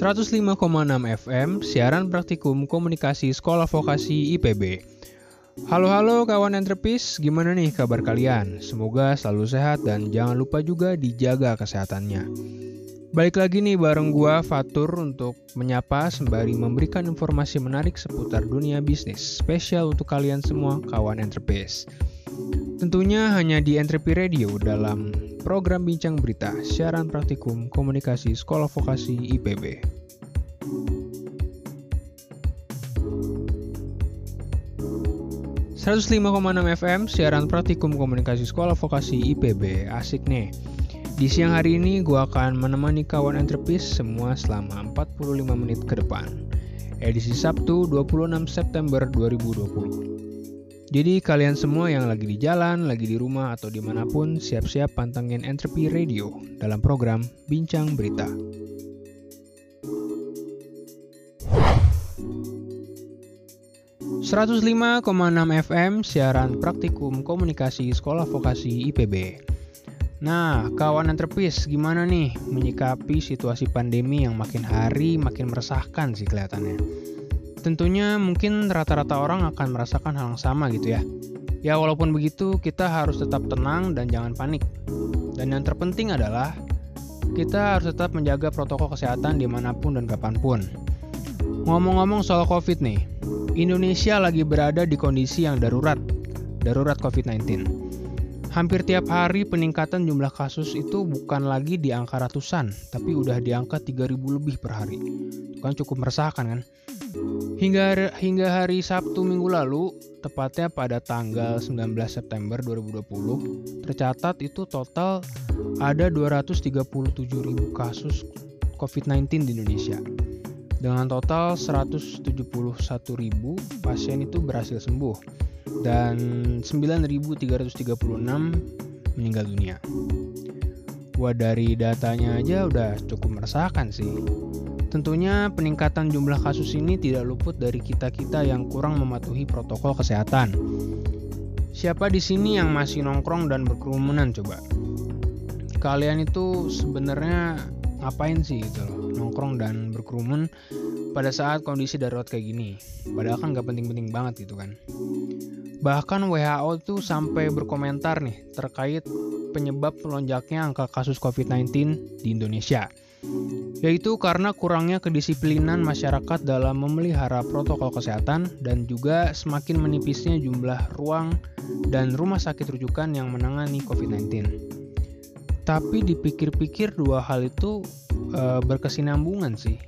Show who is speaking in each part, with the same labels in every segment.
Speaker 1: 105,6 FM, siaran praktikum komunikasi Sekolah Vokasi IPB. Halo-halo kawan entrepis, gimana nih kabar kalian? Semoga selalu sehat dan jangan lupa juga dijaga kesehatannya. Balik lagi nih bareng gua Fatur untuk menyapa sembari memberikan informasi menarik seputar dunia bisnis, spesial untuk kalian semua kawan entrepreneurs. Tentunya hanya di Entrepi Radio dalam program Bincang Berita, siaran praktikum komunikasi Sekolah Vokasi IPB. ...105,6 FM, siaran praktikum komunikasi Sekolah Vokasi IPB. Asik nih. Di siang hari ini, gue akan menemani kawan entrepis semua selama 45 menit ke depan. Edisi Sabtu 26 September 2020. Jadi kalian semua yang lagi di jalan, lagi di rumah, atau di mana pun, siap-siap pantengin Entropy Radio dalam program Bincang Berita. ...105,6 FM siaran praktikum komunikasi Sekolah Vokasi IPB. Nah, kawan entrepis gimana nih menyikapi situasi pandemi yang makin hari makin meresahkan sih kelihatannya? Tentunya mungkin rata-rata orang akan merasakan hal yang sama gitu ya. Ya walaupun begitu kita harus tetap tenang dan jangan panik. Dan yang terpenting adalah kita harus tetap menjaga protokol kesehatan di mana pun dan kapan pun. Ngomong-ngomong soal COVID nih, Indonesia lagi berada di kondisi yang darurat, darurat COVID-19. Hampir tiap hari peningkatan jumlah kasus itu bukan lagi di angka ratusan, tapi udah di angka 3000 lebih per hari. Itu kan cukup meresahkan kan? Hingga hingga hari Sabtu minggu lalu, tepatnya pada tanggal 19 September 2020, tercatat itu total ada 237.000 kasus COVID-19 di Indonesia. Dengan total 171.000 pasien itu berhasil sembuh dan 9.336 meninggal dunia. Wah dari datanya aja udah cukup meresahkan sih. Tentunya peningkatan jumlah kasus ini tidak luput dari kita-kita yang kurang mematuhi protokol kesehatan. Siapa di sini yang masih nongkrong dan berkerumunan coba? Kalian itu sebenarnya ngapain sih gitu loh, nongkrong dan berkerumun pada saat kondisi darurat kayak gini? Padahal kan gak penting-penting banget gitu kan. Bahkan WHO tuh sampai berkomentar nih terkait penyebab melonjaknya angka kasus COVID-19 di Indonesia yaitu karena kurangnya kedisiplinan masyarakat dalam memelihara protokol kesehatan dan juga semakin menipisnya jumlah ruang dan rumah sakit rujukan yang menangani COVID-19. Tapi dipikir-pikir dua hal itu e, berkesinambungan sih.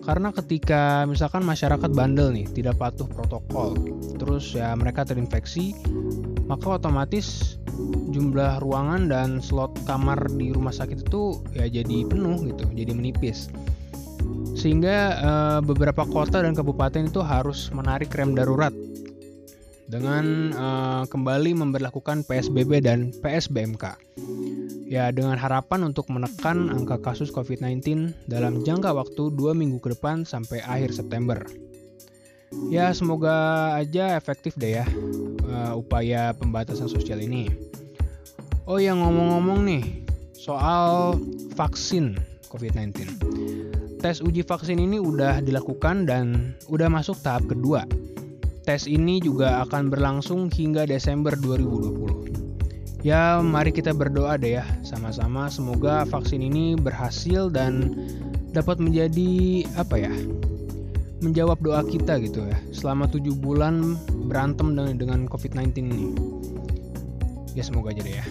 Speaker 1: Karena ketika misalkan masyarakat bandel nih, tidak patuh protokol, terus ya mereka terinfeksi, maka otomatis jumlah ruangan dan slot kamar di rumah sakit itu ya jadi penuh gitu, jadi menipis. Sehingga uh, beberapa kota dan kabupaten itu harus menarik rem darurat dengan uh, kembali memperlakukan PSBB dan PSBMK. Ya, dengan harapan untuk menekan angka kasus COVID-19 dalam jangka waktu dua minggu ke depan sampai akhir September. Ya, semoga aja efektif deh ya uh, upaya pembatasan sosial ini. Oh yang ngomong-ngomong nih soal vaksin COVID-19. Tes uji vaksin ini udah dilakukan dan udah masuk tahap kedua. Tes ini juga akan berlangsung hingga Desember 2020. Ya, mari kita berdoa deh ya sama-sama semoga vaksin ini berhasil dan dapat menjadi apa ya? Menjawab doa kita gitu ya. Selama tujuh bulan berantem dengan dengan COVID-19 ini. Ya semoga aja deh ya.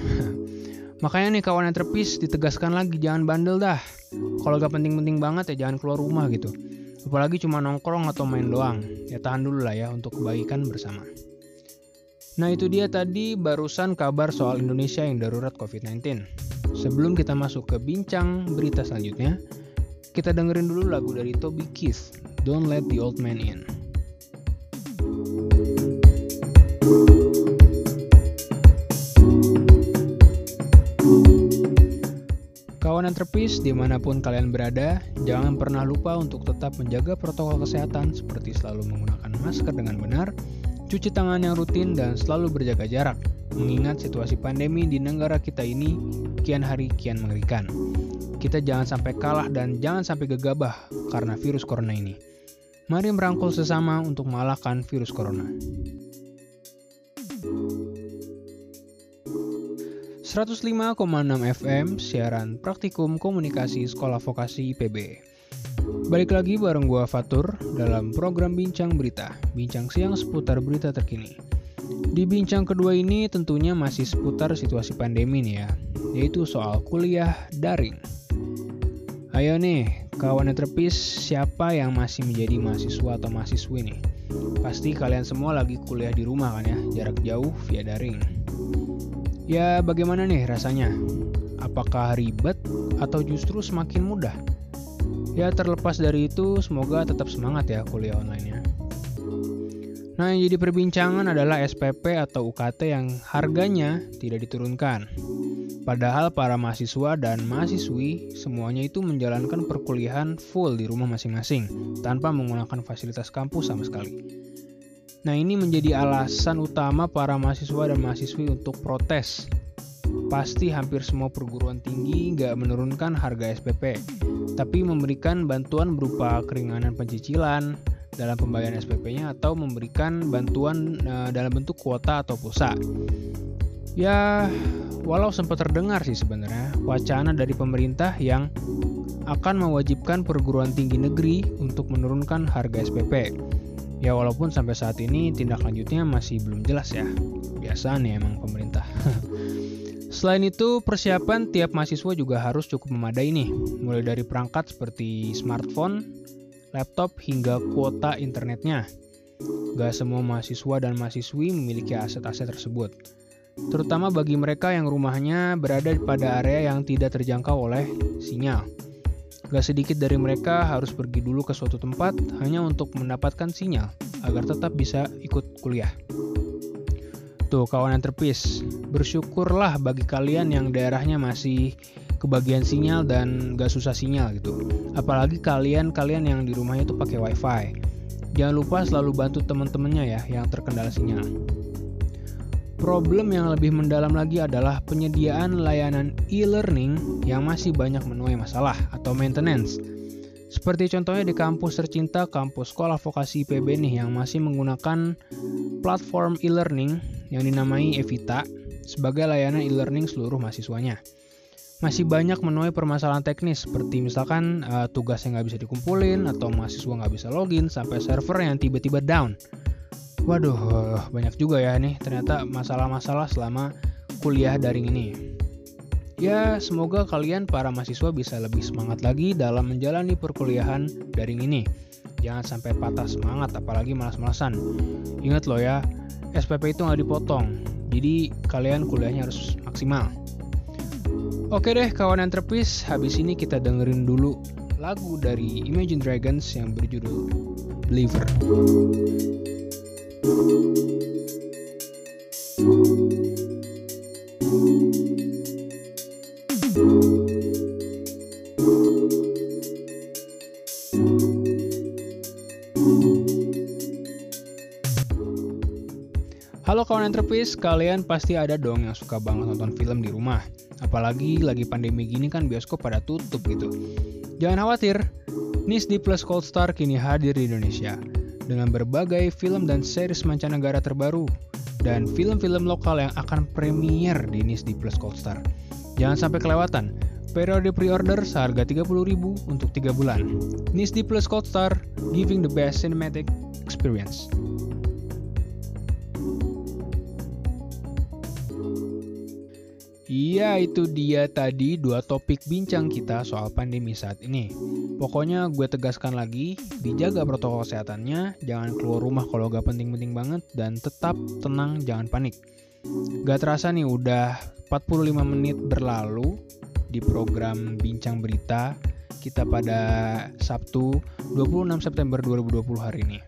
Speaker 1: Makanya nih kawan yang terpis ditegaskan lagi jangan bandel dah. Kalau gak penting-penting banget ya jangan keluar rumah gitu. Apalagi cuma nongkrong atau main doang. Ya tahan dulu lah ya untuk kebaikan bersama. Nah itu dia tadi barusan kabar soal Indonesia yang darurat COVID-19 sebelum kita masuk ke bincang berita selanjutnya kita dengerin dulu lagu dari Toby Keith Don't Let the Old Man In Kawan entrepis, di mana pun kalian berada, jangan pernah lupa untuk tetap menjaga protokol kesehatan seperti selalu menggunakan masker dengan benar, cuci tangan yang rutin, dan selalu berjaga jarak. Mengingat situasi pandemi di negara kita ini kian hari kian mengerikan. Kita jangan sampai kalah dan jangan sampai gegabah karena virus corona ini. Mari merangkul sesama untuk mengalahkan virus corona. 105,6 FM siaran praktikum komunikasi sekolah vokasi IPB. Balik lagi bareng gua Fatur dalam program Bincang Berita, bincang siang seputar berita terkini. Di bincang kedua ini tentunya masih seputar situasi pandemi nih ya, yaitu soal kuliah daring. Ayo nih, kawan terpis, siapa yang masih menjadi mahasiswa atau mahasiswi nih? Pasti kalian semua lagi kuliah di rumah kan ya, jarak jauh via daring. Ya, bagaimana nih rasanya? Apakah ribet atau justru semakin mudah? Ya, terlepas dari itu, semoga tetap semangat ya kuliah online-nya. Nah, yang jadi perbincangan adalah SPP atau UKT yang harganya tidak diturunkan. Padahal para mahasiswa dan mahasiswi semuanya itu menjalankan perkuliahan full di rumah masing-masing tanpa menggunakan fasilitas kampus sama sekali. Nah ini menjadi alasan utama para mahasiswa dan mahasiswi untuk protes. Pasti hampir semua perguruan tinggi nggak menurunkan harga SPP, tapi memberikan bantuan berupa keringanan pencicilan dalam pembayaran SPP-nya atau memberikan bantuan uh, dalam bentuk kuota atau pulsa. Ya, walau sempat terdengar sih sebenarnya wacana dari pemerintah yang akan mewajibkan perguruan tinggi negeri untuk menurunkan harga SPP. Ya walaupun sampai saat ini tindak lanjutnya masih belum jelas ya. Biasa nih emang pemerintah. Selain itu, persiapan tiap mahasiswa juga harus cukup memadai nih, mulai dari perangkat seperti smartphone, laptop, hingga kuota internetnya. Gak semua mahasiswa dan mahasiswi memiliki aset-aset tersebut, terutama bagi mereka yang rumahnya berada pada area yang tidak terjangkau oleh sinyal. Gak sedikit dari mereka harus pergi dulu ke suatu tempat hanya untuk mendapatkan sinyal agar tetap bisa ikut kuliah. Tuh kawan yang terpis, bersyukurlah bagi kalian yang daerahnya masih kebagian sinyal dan gak susah sinyal gitu. Apalagi kalian-kalian yang di rumahnya itu pakai wifi. Jangan lupa selalu bantu teman-temannya ya yang terkendala sinyal. Problem yang lebih mendalam lagi adalah penyediaan layanan e-learning yang masih banyak menuai masalah atau maintenance. Seperti contohnya di kampus tercinta kampus sekolah vokasi IPB nih yang masih menggunakan platform e-learning yang dinamai Evita sebagai layanan e-learning seluruh mahasiswanya. Masih banyak menuai permasalahan teknis seperti misalkan uh, tugas yang nggak bisa dikumpulin atau mahasiswa nggak bisa login sampai server yang tiba-tiba down. Waduh, banyak juga ya nih ternyata masalah-masalah selama kuliah daring ini. Ya, semoga kalian para mahasiswa bisa lebih semangat lagi dalam menjalani perkuliahan daring ini. Jangan sampai patah semangat, apalagi malas-malasan. Ingat loh ya, SPP itu nggak dipotong, jadi kalian kuliahnya harus maksimal. Oke deh kawan yang terpis, habis ini kita dengerin dulu lagu dari Imagine Dragons yang berjudul Believer. Kawan entrepreneurs, kalian pasti ada dong yang suka banget nonton film di rumah. Apalagi lagi pandemi gini kan bioskop pada tutup gitu. Jangan khawatir, NIS di Plus Cold Star kini hadir di Indonesia dengan berbagai film dan series mancanegara terbaru dan film-film lokal yang akan premier di NIS di Plus Cold Star. Jangan sampai kelewatan. Periode pre-order seharga 30.000 untuk 3 bulan. NIS di Plus Cold Star, giving the best cinematic experience. Iya, itu dia tadi dua topik bincang kita soal pandemi saat ini. Pokoknya gue tegaskan lagi, dijaga protokol kesehatannya, jangan keluar rumah kalau gak penting-penting banget, dan tetap tenang, jangan panik. Gak terasa nih udah 45 menit berlalu di program Bincang Berita kita pada Sabtu 26 September 2020 hari ini.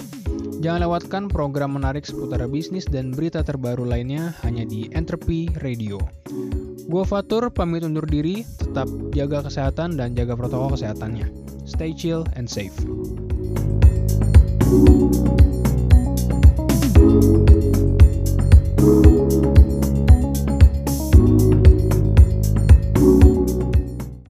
Speaker 1: Jangan lewatkan program menarik seputar bisnis dan berita terbaru lainnya hanya di Entropy Radio. Gue Fatur, pamit undur diri, tetap jaga kesehatan dan jaga protokol kesehatannya. Stay chill and safe. thank you